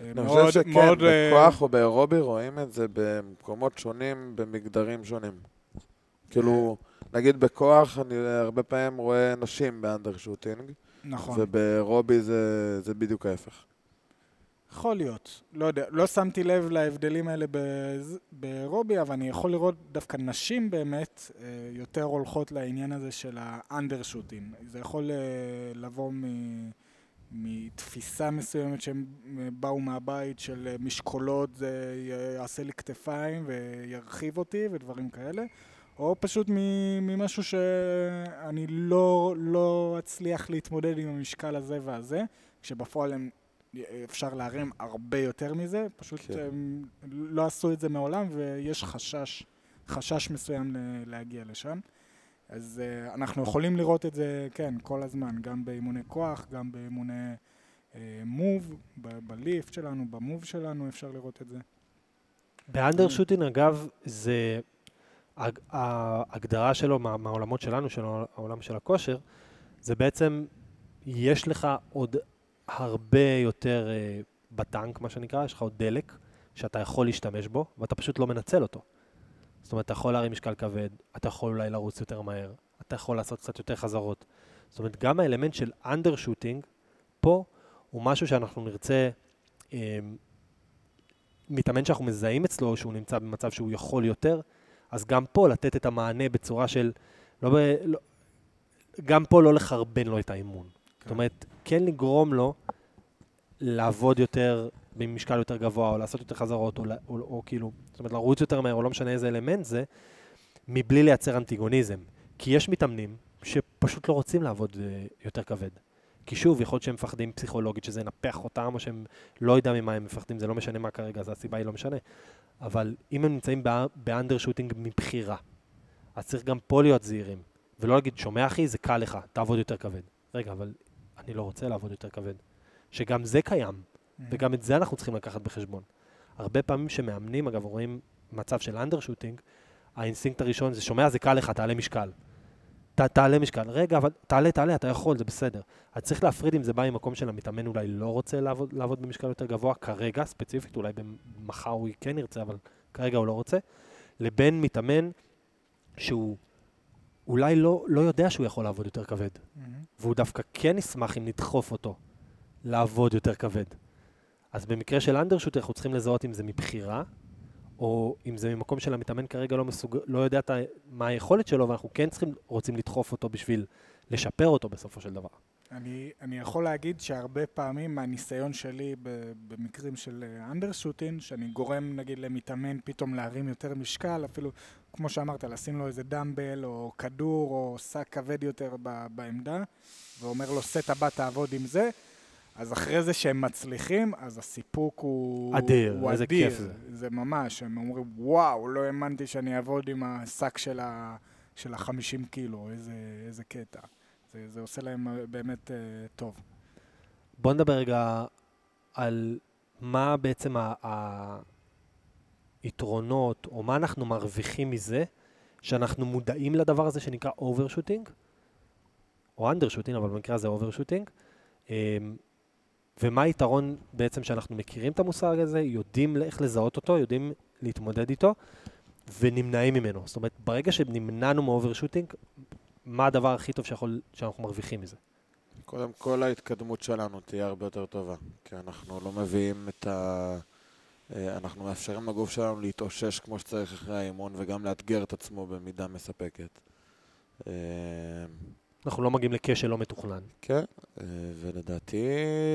אה, אני מאוד- חושב שכן, מאוד, אה, בכוח או באירובי רואים את זה במקומות שונים, במגדרים שונים. כאילו, נגיד בכוח, אני הרבה פעמים רואה נשים באנדרשוטינג, נכון. ובאירובי זה, זה בדיוק ההפך. יכול להיות, לא יודע, לא שמתי לב להבדלים האלה בז- באירובי, אבל אני יכול לראות דווקא נשים באמת אה, יותר הולכות לעניין הזה של האנדרשוטינג. זה יכול אה, לבוא מ- מתפיסה מסוימת שהם אה, באו מהבית של משקולות, זה יעשה לי כתפיים וירחיב אותי ודברים כאלה. או פשוט מ- ממשהו שאני לא, לא אצליח להתמודד עם המשקל הזה והזה, כשבפועל הם אפשר להרים הרבה יותר מזה, פשוט כן. הם לא עשו את זה מעולם ויש חשש, חשש מסוים ל- להגיע לשם. אז uh, אנחנו יכולים לראות את זה, כן, כל הזמן, גם באימוני כוח, גם באימוני uh, מוב, ב- בליפט שלנו, במוב שלנו, אפשר לראות את זה. באנדרשוטינג, אגב, זה... הג- ההגדרה שלו מה- מהעולמות שלנו, של העולם של הכושר, זה בעצם, יש לך עוד הרבה יותר אה, בטנק, מה שנקרא, יש לך עוד דלק שאתה יכול להשתמש בו, ואתה פשוט לא מנצל אותו. זאת אומרת, אתה יכול להרים משקל כבד, אתה יכול אולי לרוץ יותר מהר, אתה יכול לעשות קצת יותר חזרות. זאת אומרת, גם האלמנט של אנדרשוטינג פה הוא משהו שאנחנו נרצה, אה, מתאמן שאנחנו מזהים אצלו שהוא נמצא במצב שהוא יכול יותר, אז גם פה לתת את המענה בצורה של, לא ב, לא, גם פה לא לחרבן לו את האימון. זאת אומרת, כן לגרום לו לעבוד יותר במשקל יותר גבוה, או לעשות יותר חזרות, או, או, או, או כאילו, זאת אומרת, לרוץ יותר מהר, או לא משנה איזה אלמנט זה, מבלי לייצר אנטיגוניזם. כי יש מתאמנים שפשוט לא רוצים לעבוד אה, יותר כבד. כי שוב, יכול להיות שהם מפחדים פסיכולוגית, שזה ינפח אותם, או שהם לא יודע ממה הם מפחדים, זה לא משנה מה כרגע, אז הסיבה היא לא משנה. אבל אם הם נמצאים באנדר שוטינג מבחירה, אז צריך גם פה להיות זהירים. ולא להגיד, שומע אחי, זה קל לך, תעבוד יותר כבד. רגע, אבל אני לא רוצה לעבוד יותר כבד. שגם זה קיים, וגם את זה אנחנו צריכים לקחת בחשבון. הרבה פעמים שמאמנים, אגב, רואים מצב של undershooting, האינסטינקט הראשון זה, שומע, זה קל לך, תעלה משקל. ת, תעלה משקל. רגע, אבל תעלה, תעלה, אתה יכול, זה בסדר. אז צריך להפריד אם זה בא ממקום של המתאמן אולי לא רוצה לעבוד, לעבוד במשקל יותר גבוה, כרגע, ספציפית, אולי במחר הוא כן ירצה, אבל כרגע הוא לא רוצה, לבין מתאמן שהוא אולי לא, לא יודע שהוא יכול לעבוד יותר כבד, והוא דווקא כן ישמח אם נדחוף אותו לעבוד יותר כבד. אז במקרה של אנדרשוט אנחנו צריכים לזהות אם זה מבחירה, או אם זה ממקום של המתאמן כרגע לא, מסוג... לא יודע. מה היכולת שלו, ואנחנו כן צריכים, רוצים לדחוף אותו בשביל לשפר אותו בסופו של דבר. אני, אני יכול להגיד שהרבה פעמים מהניסיון שלי במקרים של אנדרשוטין, שאני גורם נגיד למתאמן פתאום להרים יותר משקל, אפילו כמו שאמרת, לשים לו איזה דמבל או כדור או שק כבד יותר ב- בעמדה, ואומר לו, סט הבא תעבוד עם זה, אז אחרי זה שהם מצליחים, אז הסיפוק הוא... אדיר, הוא איזה אדיר. כיף זה. זה ממש, הם אומרים, וואו, לא האמנתי שאני אעבוד עם השק של ה... של ה-50 קילו, איזה, איזה קטע. זה, זה עושה להם אה, באמת uh, טוב. בוא נדבר רגע על מה בעצם היתרונות, או מה אנחנו מרוויחים מזה, שאנחנו מודעים לדבר הזה שנקרא overshooting, או undershooting, אבל במקרה הזה overshooting. ומה היתרון בעצם שאנחנו מכירים את המושג הזה, יודעים איך לזהות אותו, יודעים להתמודד איתו, ונמנעים ממנו. זאת אומרת, ברגע שנמנענו מ overshooting, מה הדבר הכי טוב שיכול, שאנחנו מרוויחים מזה? קודם כל ההתקדמות שלנו תהיה הרבה יותר טובה, כי אנחנו לא מביאים את ה... אה, אנחנו מאפשרים לגוף שלנו להתאושש כמו שצריך אחרי האימון וגם לאתגר את עצמו במידה מספקת. אנחנו לא מגיעים לכשל לא מתוכנן. כן, אה, ולדעתי,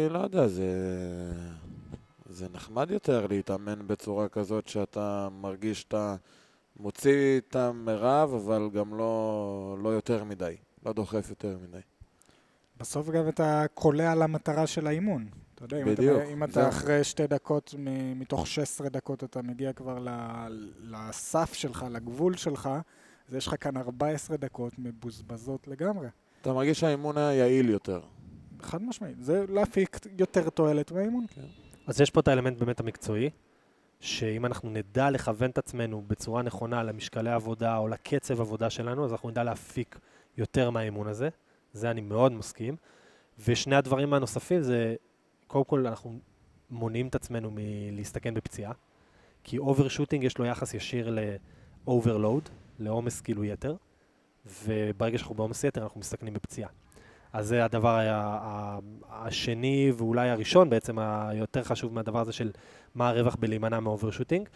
לא יודע, זה, זה נחמד יותר להתאמן בצורה כזאת שאתה מרגיש שאתה מוציא את המרב, אבל גם לא, לא יותר מדי, לא דוחף יותר מדי. בסוף גם אתה קולע על המטרה של האימון. אתה יודע, אם בדיוק, אתה, אם אתה. אחרי שתי דקות, מ- מתוך 16 דקות אתה מגיע כבר ל- לסף שלך, לגבול שלך, אז יש לך כאן 14 דקות מבוזבזות לגמרי. אתה מרגיש שהאימון היה יעיל יותר. חד משמעית. זה להפיק יותר תועלת מהאימון. אז יש פה את האלמנט באמת המקצועי, שאם אנחנו נדע לכוון את עצמנו בצורה נכונה למשקלי עבודה או לקצב עבודה שלנו, אז אנחנו נדע להפיק יותר מהאימון הזה. זה אני מאוד מסכים. ושני הדברים הנוספים זה, קודם כל אנחנו מונעים את עצמנו מלהסתכן בפציעה, כי overshooting יש לו יחס ישיר ל-overload, לעומס כאילו יתר, וברגע שאנחנו בעומס יתר אנחנו מסתכנים בפציעה. אז זה הדבר השני ואולי הראשון בעצם היותר חשוב מהדבר הזה של מה הרווח בלהימנע מ overshooting.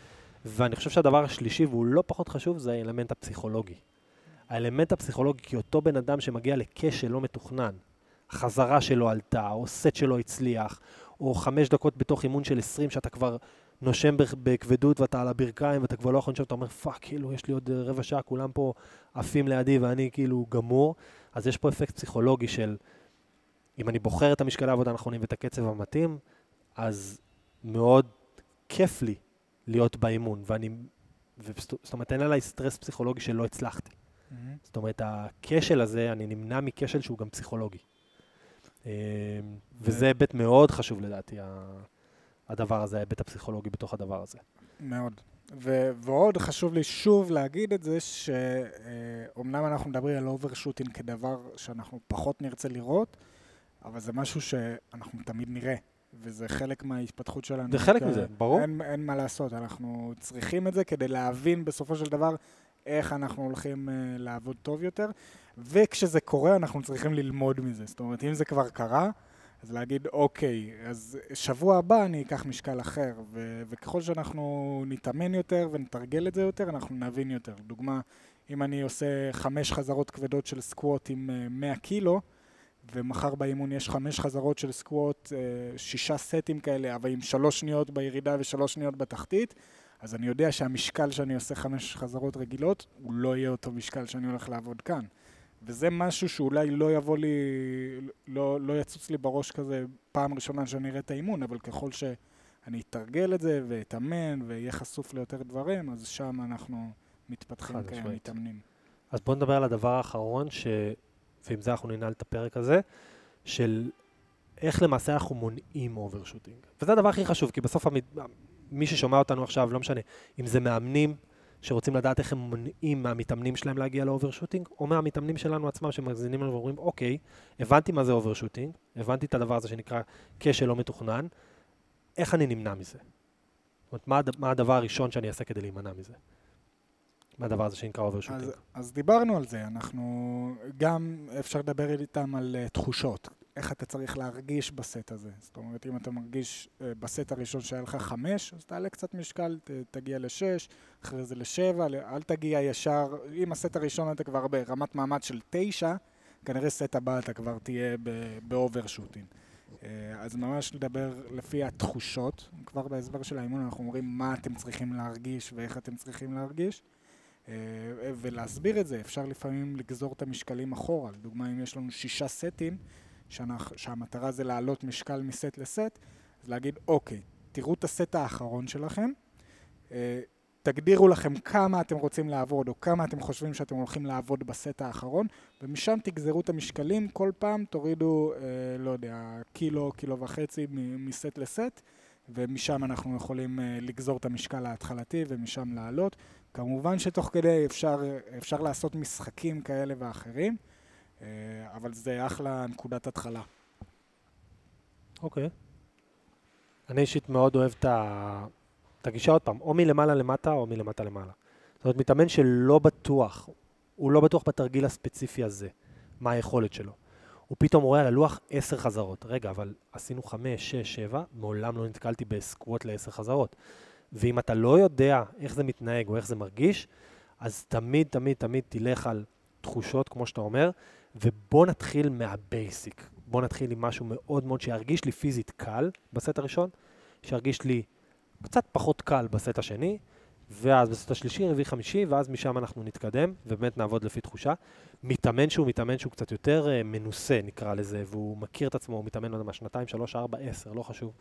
ואני חושב שהדבר השלישי, והוא לא פחות חשוב, זה האלמנט הפסיכולוגי. האלמנט הפסיכולוגי, כי אותו בן אדם שמגיע לכשל לא מתוכנן, החזרה שלו עלתה, או סט שלו הצליח, או חמש דקות בתוך אימון של 20 שאתה כבר נושם בכ- בכבדות ואתה על הברכיים ואתה כבר לא יכול לנשום, אתה אומר, fuck, כאילו, יש לי עוד אה, רבע שעה, כולם פה עפים לידי ואני כאילו גמור. אז יש פה אפקט פסיכולוגי של, אם אני בוחר את המשקלי העבודה הנכונים ואת הקצב המתאים, אז מאוד כיף לי להיות באימון, ואני, זאת אומרת, אין עליי סטרס פסיכולוגי שלא הצלחתי. זאת אומרת, הכשל הזה, אני נמנע מכשל שהוא גם פסיכולוגי. אה, וזה היבט מאוד חשוב לדעתי, הדבר הזה, ההיבט הפסיכולוגי בתוך הדבר הזה. מאוד. ו- ועוד חשוב לי שוב להגיד את זה, שאומנם אנחנו מדברים על overshooting כדבר שאנחנו פחות נרצה לראות, אבל זה משהו שאנחנו תמיד נראה, וזה חלק מההתפתחות שלנו. זה חלק מזה, ברור. אין, אין מה לעשות, אנחנו צריכים את זה כדי להבין בסופו של דבר איך אנחנו הולכים uh, לעבוד טוב יותר, וכשזה קורה אנחנו צריכים ללמוד מזה. זאת אומרת, אם זה כבר קרה, אז להגיד, אוקיי, אז שבוע הבא אני אקח משקל אחר, ו- וככל שאנחנו נתאמן יותר ונתרגל את זה יותר, אנחנו נבין יותר. לדוגמה, אם אני עושה חמש חזרות כבדות של סקווט עם אה, 100 קילו, ומחר באימון יש חמש חזרות של סקווט, אה, שישה סטים כאלה, אבל עם שלוש שניות בירידה ושלוש שניות בתחתית, אז אני יודע שהמשקל שאני עושה חמש חזרות רגילות, הוא לא יהיה אותו משקל שאני הולך לעבוד כאן. וזה משהו שאולי לא יבוא לי, לא, לא יצוץ לי בראש כזה פעם ראשונה שאני אראה את האימון, אבל ככל שאני אתרגל את זה ואתאמן ואהיה חשוף ליותר דברים, אז שם אנחנו מתפתחים. כמתאמנים. אז בואו נדבר על הדבר האחרון, ש... ועם זה אנחנו ננעל את הפרק הזה, של איך למעשה אנחנו מונעים overshooting. וזה הדבר הכי חשוב, כי בסוף המ... מי ששומע אותנו עכשיו, לא משנה, אם זה מאמנים שרוצים לדעת איך הם מונעים מהמתאמנים שלהם להגיע ל overshooting, או מהמתאמנים שלנו עצמם שמאזינים לנו ואומרים, אוקיי, הבנתי מה זה overshooting, הבנתי את הדבר הזה שנקרא כשל לא מתוכנן, איך אני נמנע מזה? זאת אומרת, מה, מה הדבר הראשון שאני אעשה כדי להימנע מזה? מהדבר הזה שנקרא overshooting. אז, אז דיברנו על זה, אנחנו גם אפשר לדבר איתם על uh, תחושות, איך אתה צריך להרגיש בסט הזה. זאת אומרת, אם אתה מרגיש uh, בסט הראשון שהיה לך חמש, אז תעלה קצת משקל, ת, תגיע לשש, אחרי זה לשבע, אל תגיע ישר, אם הסט הראשון אתה כבר ברמת מאמץ של תשע, כנראה סט הבא אתה כבר תהיה ב overshooting. אז ממש לדבר לפי התחושות, כבר בהסבר של האימון אנחנו אומרים מה אתם צריכים להרגיש ואיך אתם צריכים להרגיש. אה, ולהסביר את זה, אפשר לפעמים לגזור את המשקלים אחורה. לדוגמה, אם יש לנו שישה סטים, שאנחנו, שהמטרה זה להעלות משקל מסט לסט, אז להגיד, אוקיי, תראו את הסט האחרון שלכם, אה, תגדירו לכם כמה אתם רוצים לעבוד, או כמה אתם חושבים שאתם הולכים לעבוד בסט האחרון, ומשם תגזרו את המשקלים, כל פעם תורידו, אה, לא יודע, קילו, קילו וחצי מסט לסט, ומשם אנחנו יכולים אה, לגזור את המשקל ההתחלתי ומשם לעלות. כמובן שתוך כדי אפשר, אפשר לעשות משחקים כאלה ואחרים, אבל זה אחלה נקודת התחלה. אוקיי. אני אישית מאוד אוהב את ה- את הגישה עוד פעם, או מלמעלה למטה או מלמטה למעלה. זאת אומרת, מתאמן שלא בטוח, הוא לא בטוח בתרגיל הספציפי הזה, מה היכולת שלו. הוא פתאום רואה על הלוח עשר חזרות. רגע, אבל עשינו חמש, שש, שבע, מעולם לא נתקלתי בסקווט לעשר חזרות. ואם אתה לא יודע איך זה מתנהג או איך זה מרגיש, אז תמיד, תמיד, תמיד תלך על תחושות, כמו שאתה אומר, ובוא נתחיל מה basic. בוא נתחיל עם משהו מאוד מאוד שירגיש לי פיזית קל בסט הראשון, שירגיש לי קצת פחות קל בסט השני, ואז בסט השלישי, רביעי, חמישי, ואז משם אנחנו נתקדם, ובאמת נעבוד לפי תחושה. מתאמן שהוא מתאמן שהוא קצת יותר uh, מנוסה, נקרא לזה, והוא מכיר את עצמו, הוא מתאמן, לא יודע מה, שנתיים, שלוש, ארבע, עשר, לא חשוב.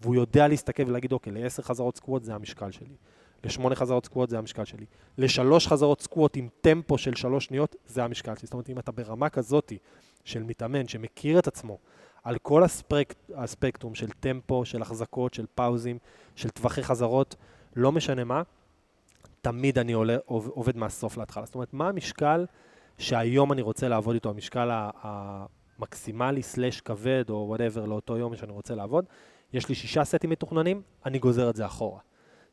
והוא יודע להסתכל ולהגיד, אוקיי, לעשר חזרות סקווט זה המשקל שלי. לשמונה חזרות סקווט זה המשקל שלי. לשלוש חזרות סקווט עם טמפו של שלוש שניות, זה המשקל שלי. זאת אומרת, אם אתה ברמה כזאתי של מתאמן שמכיר את עצמו על כל הספק, הספקטרום של טמפו, של החזקות, של פאוזים, של טווחי חזרות, לא משנה מה, תמיד אני עולה, עובד מהסוף להתחלה. זאת אומרת, מה המשקל שהיום אני רוצה לעבוד איתו, המשקל המקסימלי slash כבד או whatever לאותו יום שאני רוצה לעבוד, יש לי שישה סטים מתוכננים, אני גוזר את זה אחורה.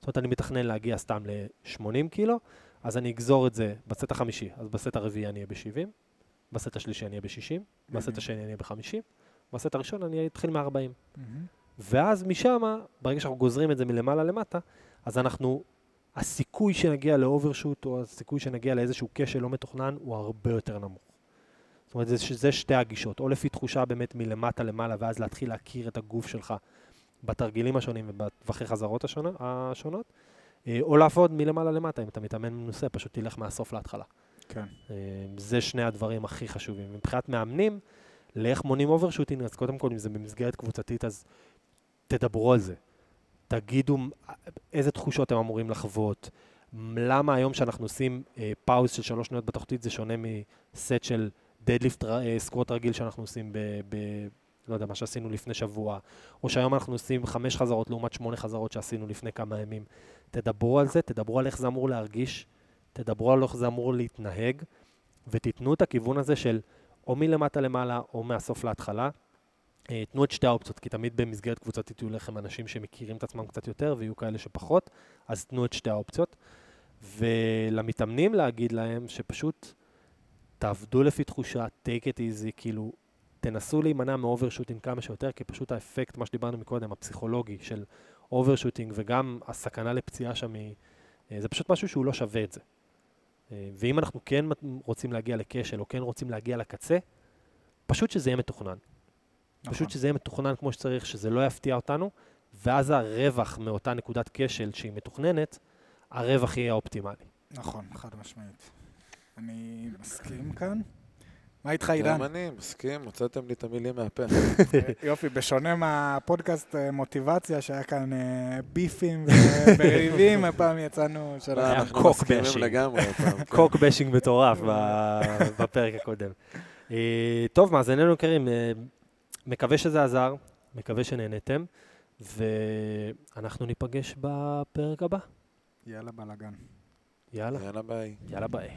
זאת אומרת, אני מתכנן להגיע סתם ל-80 קילו, אז אני אגזור את זה בסט החמישי, אז בסט הרביעי אני אהיה ב-70, בסט השלישי אני אהיה ב-60, בסט השני אני אהיה ב-50, בסט הראשון אני אתחיל מ-40. Mm-hmm. ואז משם, ברגע שאנחנו גוזרים את זה מלמעלה למטה, אז אנחנו, הסיכוי שנגיע ל overshoot, או הסיכוי שנגיע לאיזשהו כשל לא מתוכנן, הוא הרבה יותר נמוך. זאת אומרת, זה, זה שתי הגישות, או לפי תחושה באמת מלמטה למעלה, ואז להתחיל להכיר את הגוף שלך בתרגילים השונים ובטווחי חזרות השונות, השונות, אה, או לעבוד מלמעלה למטה, אם אתה מתאמן מנוסה, פשוט תלך מהסוף להתחלה. כן. אה, זה שני הדברים הכי חשובים. מבחינת מאמנים, לאיך מונעים overshooting, אז קודם כל, אם זה במסגרת קבוצתית, אז תדברו על זה. תגידו איזה תחושות הם אמורים לחוות, למה היום שאנחנו עושים אה, pause של שלוש שניות בתחתית זה שונה מסט של deadlift אה, squat רגיל שאנחנו עושים ב... ב לא יודע, מה שעשינו לפני שבוע, או שהיום אנחנו עושים חמש חזרות לעומת שמונה חזרות שעשינו לפני כמה ימים. תדברו על זה, תדברו על איך זה אמור להרגיש, תדברו על איך זה אמור להתנהג, ותיתנו את הכיוון הזה של או מלמטה למעלה או מהסוף להתחלה. אה, תנו את שתי האופציות, כי תמיד במסגרת קבוצתית יהיו לכם אנשים שמכירים את עצמם קצת יותר ויהיו כאלה שפחות, אז תנו את שתי האופציות. ולמתאמנים להגיד להם שפשוט תעבדו לפי תחושה, take it easy, כאילו, תנסו להימנע מ overshooting כמה שיותר, כי פשוט האפקט, מה שדיברנו מקודם, הפסיכולוגי של overshooting וגם הסכנה לפציעה שם, אה, זה פשוט משהו שהוא לא שווה את זה. אה, ואם אנחנו כן רוצים להגיע לכשל או כן רוצים להגיע לקצה, פשוט שזה יהיה מתוכנן. נכון. פשוט שזה יהיה מתוכנן כמו שצריך, שזה לא יפתיע אותנו, ואז הרווח מאותה נקודת כשל שהיא מתוכננת, הרווח יהיה האופטימלי. נכון, חד משמעית. אני מסכים כאן. מה איתך, עידן? גם אני מסכים, הוצאתם לי את המילים מהפה. יופי, בשונה מהפודקאסט אה, מוטיבציה, שהיה כאן אה, ביפים וריבים, הפעם יצאנו של... אנחנו מסכימים לגמרי קוק בשינג מטורף בפרק הקודם. אה, טוב, מאזיננו יקרים, מקווה שזה עזר, מקווה שנהנתם, ואנחנו ניפגש בפרק הבא. יאללה בלאגן. יאללה. יאללה ביי. יאללה ביי.